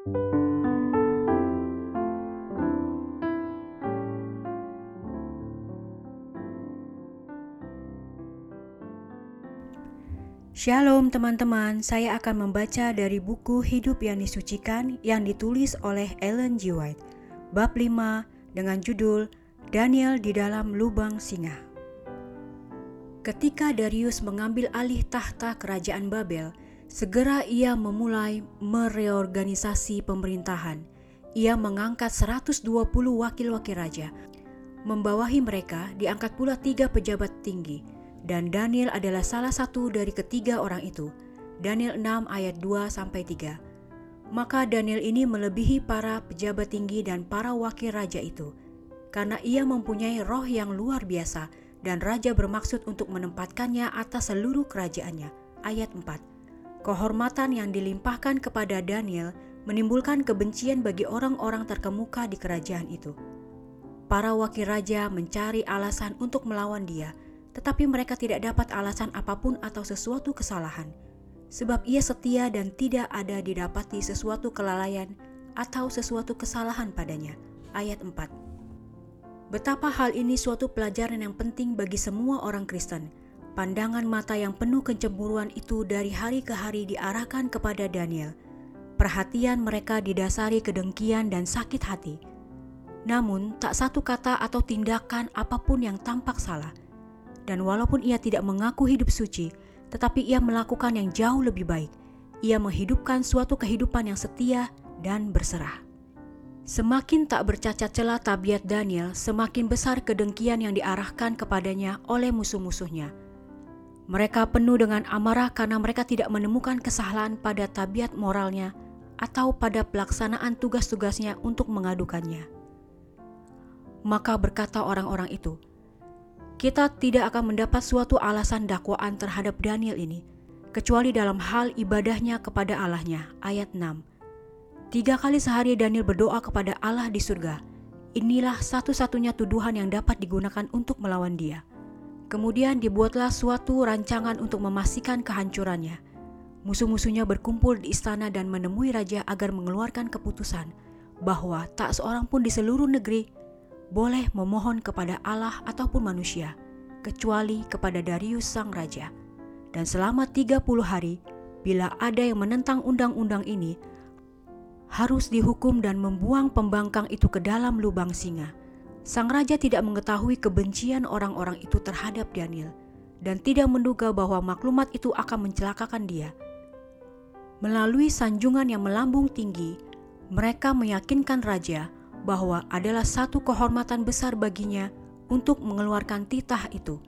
Shalom teman-teman, saya akan membaca dari buku Hidup yang Disucikan yang ditulis oleh Ellen G. White, bab 5 dengan judul Daniel di dalam lubang singa. Ketika Darius mengambil alih tahta kerajaan Babel, segera ia memulai mereorganisasi pemerintahan. Ia mengangkat 120 wakil-wakil raja. Membawahi mereka diangkat pula tiga pejabat tinggi, dan Daniel adalah salah satu dari ketiga orang itu. Daniel 6 ayat 2 sampai 3. Maka Daniel ini melebihi para pejabat tinggi dan para wakil raja itu karena ia mempunyai roh yang luar biasa dan raja bermaksud untuk menempatkannya atas seluruh kerajaannya. Ayat 4. Kehormatan yang dilimpahkan kepada Daniel menimbulkan kebencian bagi orang-orang terkemuka di kerajaan itu. Para wakil raja mencari alasan untuk melawan dia, tetapi mereka tidak dapat alasan apa pun atau sesuatu kesalahan, sebab ia setia dan tidak ada didapati sesuatu kelalaian atau sesuatu kesalahan padanya. Ayat 4 Betapa hal ini suatu pelajaran yang penting bagi semua orang Kristen. Pandangan mata yang penuh kecemburuan itu dari hari ke hari diarahkan kepada Daniel. Perhatian mereka didasari kedengkian dan sakit hati. Namun, tak satu kata atau tindakan apa pun yang tampak salah – dan walaupun ia tidak mengaku hidup suci, tetapi ia melakukan yang jauh lebih baik. Ia menghidupkan suatu kehidupan yang setia dan berserah. Semakin tak bercacat celah tabiat Daniel, semakin besar kedengkian yang diarahkan kepadanya oleh musuh-musuhnya. Mereka penuh dengan amarah karena mereka tidak menemukan kesalahan pada tabiat moralnya atau pada pelaksanaan tugas-tugasnya untuk mengadukannya. Maka berkata orang-orang itu, kita tidak akan mendapat suatu alasan dakwaan terhadap Daniel ini, kecuali dalam hal ibadahnya kepada Allahnya. Ayat 6 Tiga kali sehari Daniel berdoa kepada Allah di surga. Inilah satu-satunya tuduhan yang dapat digunakan untuk melawan dia. Kemudian dibuatlah suatu rancangan untuk memastikan kehancurannya. Musuh-musuhnya berkumpul di istana dan menemui raja agar mengeluarkan keputusan bahwa tak seorang pun di seluruh negeri boleh memohon kepada Allah ataupun manusia, kecuali kepada Darius sang raja. Dan selama 30 hari, bila ada yang menentang undang-undang ini, harus dihukum dan membuang pembangkang itu ke dalam lubang singa. Sang raja tidak mengetahui kebencian orang-orang itu terhadap Daniel dan tidak menduga bahwa maklumat itu akan mencelakakan dia. Melalui sanjungan yang melambung tinggi, mereka meyakinkan raja bahwa adalah satu kehormatan besar baginya untuk mengeluarkan titah itu.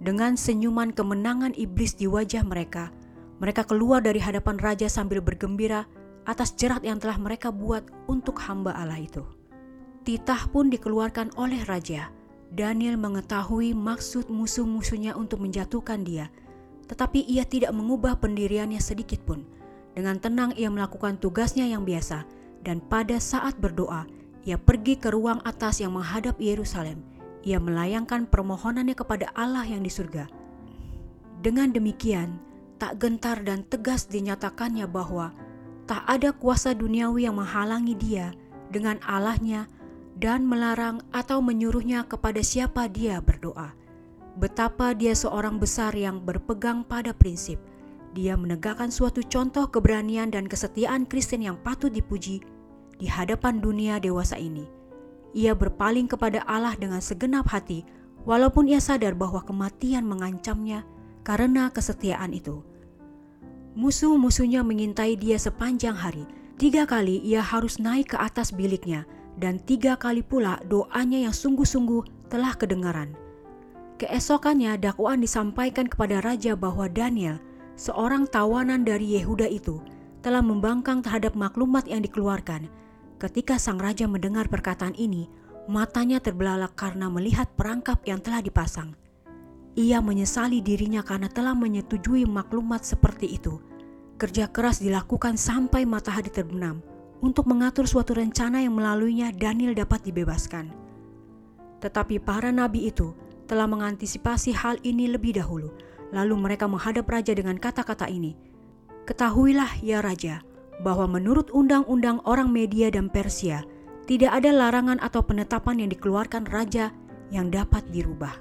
Dengan senyuman kemenangan iblis di wajah mereka, mereka keluar dari hadapan raja sambil bergembira atas jerat yang telah mereka buat untuk hamba Allah itu. Titah pun dikeluarkan oleh raja. Daniel mengetahui maksud musuh-musuhnya untuk menjatuhkan dia, tetapi ia tidak mengubah pendiriannya sedikit pun. Dengan tenang ia melakukan tugasnya yang biasa, dan pada saat berdoa, ia pergi ke ruang atas yang menghadap Yerusalem. Ia melayangkan permohonannya kepada Allah yang di surga. Dengan demikian, tak gentar dan tegas dinyatakannya bahwa tak ada kuasa duniawi yang menghalangi dia dengan Allahnya dan melarang atau menyuruhnya kepada siapa dia berdoa. Betapa dia seorang besar yang berpegang pada prinsip. Dia menegakkan suatu contoh keberanian dan kesetiaan Kristen yang patut dipuji di hadapan dunia dewasa ini. Ia berpaling kepada Allah dengan segenap hati, walaupun ia sadar bahwa kematian mengancamnya karena kesetiaan itu. Musuh-musuhnya mengintai dia sepanjang hari. Tiga kali ia harus naik ke atas biliknya, dan tiga kali pula doanya yang sungguh-sungguh telah kedengaran. Keesokannya dakwaan disampaikan kepada raja bahwa Daniel, seorang tawanan dari Yehuda itu, telah membangkang terhadap maklumat yang dikeluarkan Ketika sang raja mendengar perkataan ini, matanya terbelalak karena melihat perangkap yang telah dipasang. Ia menyesali dirinya karena telah menyetujui maklumat seperti itu. Kerja keras dilakukan sampai matahari terbenam untuk mengatur suatu rencana yang melaluinya Daniel dapat dibebaskan. Tetapi para nabi itu telah mengantisipasi hal ini lebih dahulu. Lalu mereka menghadap raja dengan kata-kata ini, "Ketahuilah, ya raja, bahwa menurut undang-undang orang Media dan Persia, tidak ada larangan atau penetapan yang dikeluarkan raja yang dapat dirubah.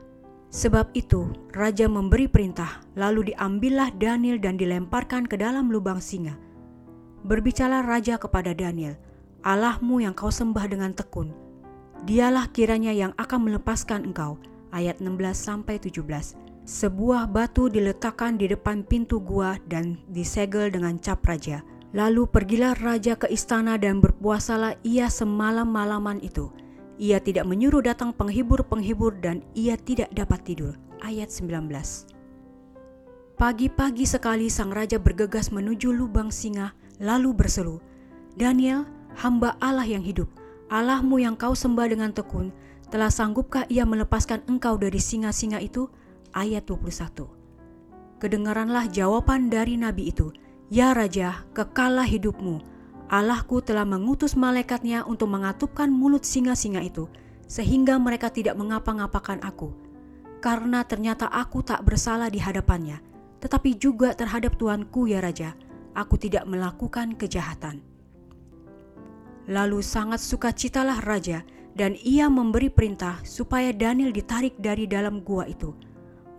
Sebab itu, raja memberi perintah, lalu diambillah Daniel dan dilemparkan ke dalam lubang singa. Berbicara raja kepada Daniel, Allahmu yang kau sembah dengan tekun, dialah kiranya yang akan melepaskan engkau. Ayat 16 sampai 17. Sebuah batu diletakkan di depan pintu gua dan disegel dengan cap raja. Lalu pergilah raja ke istana dan berpuasalah ia semalam-malaman itu. Ia tidak menyuruh datang penghibur-penghibur dan ia tidak dapat tidur. Ayat 19. Pagi-pagi sekali sang raja bergegas menuju lubang singa lalu berseru, Daniel, hamba Allah yang hidup, Allahmu yang kau sembah dengan tekun, telah sanggupkah ia melepaskan engkau dari singa-singa itu? Ayat 21. Kedengaranlah jawaban dari nabi itu, Ya Raja, kekalah hidupmu. Allahku telah mengutus malaikatnya untuk mengatupkan mulut singa-singa itu, sehingga mereka tidak mengapa-ngapakan aku. Karena ternyata aku tak bersalah di hadapannya, tetapi juga terhadap Tuanku ya Raja, aku tidak melakukan kejahatan. Lalu sangat sukacitalah raja dan ia memberi perintah supaya Daniel ditarik dari dalam gua itu.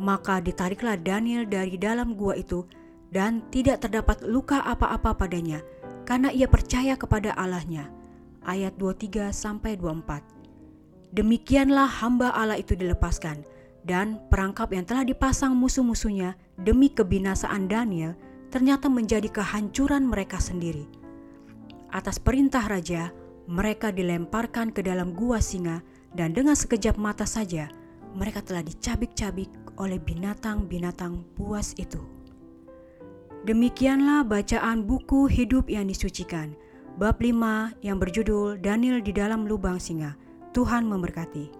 Maka ditariklah Daniel dari dalam gua itu dan tidak terdapat luka apa-apa padanya karena ia percaya kepada Allahnya. Ayat 23 sampai 24. Demikianlah hamba Allah itu dilepaskan dan perangkap yang telah dipasang musuh-musuhnya demi kebinasaan Daniel ternyata menjadi kehancuran mereka sendiri. Atas perintah raja, mereka dilemparkan ke dalam gua singa dan dengan sekejap mata saja mereka telah dicabik-cabik oleh binatang-binatang buas itu. Demikianlah bacaan buku hidup yang disucikan, bab 5 yang berjudul Daniel di dalam lubang singa. Tuhan memberkati.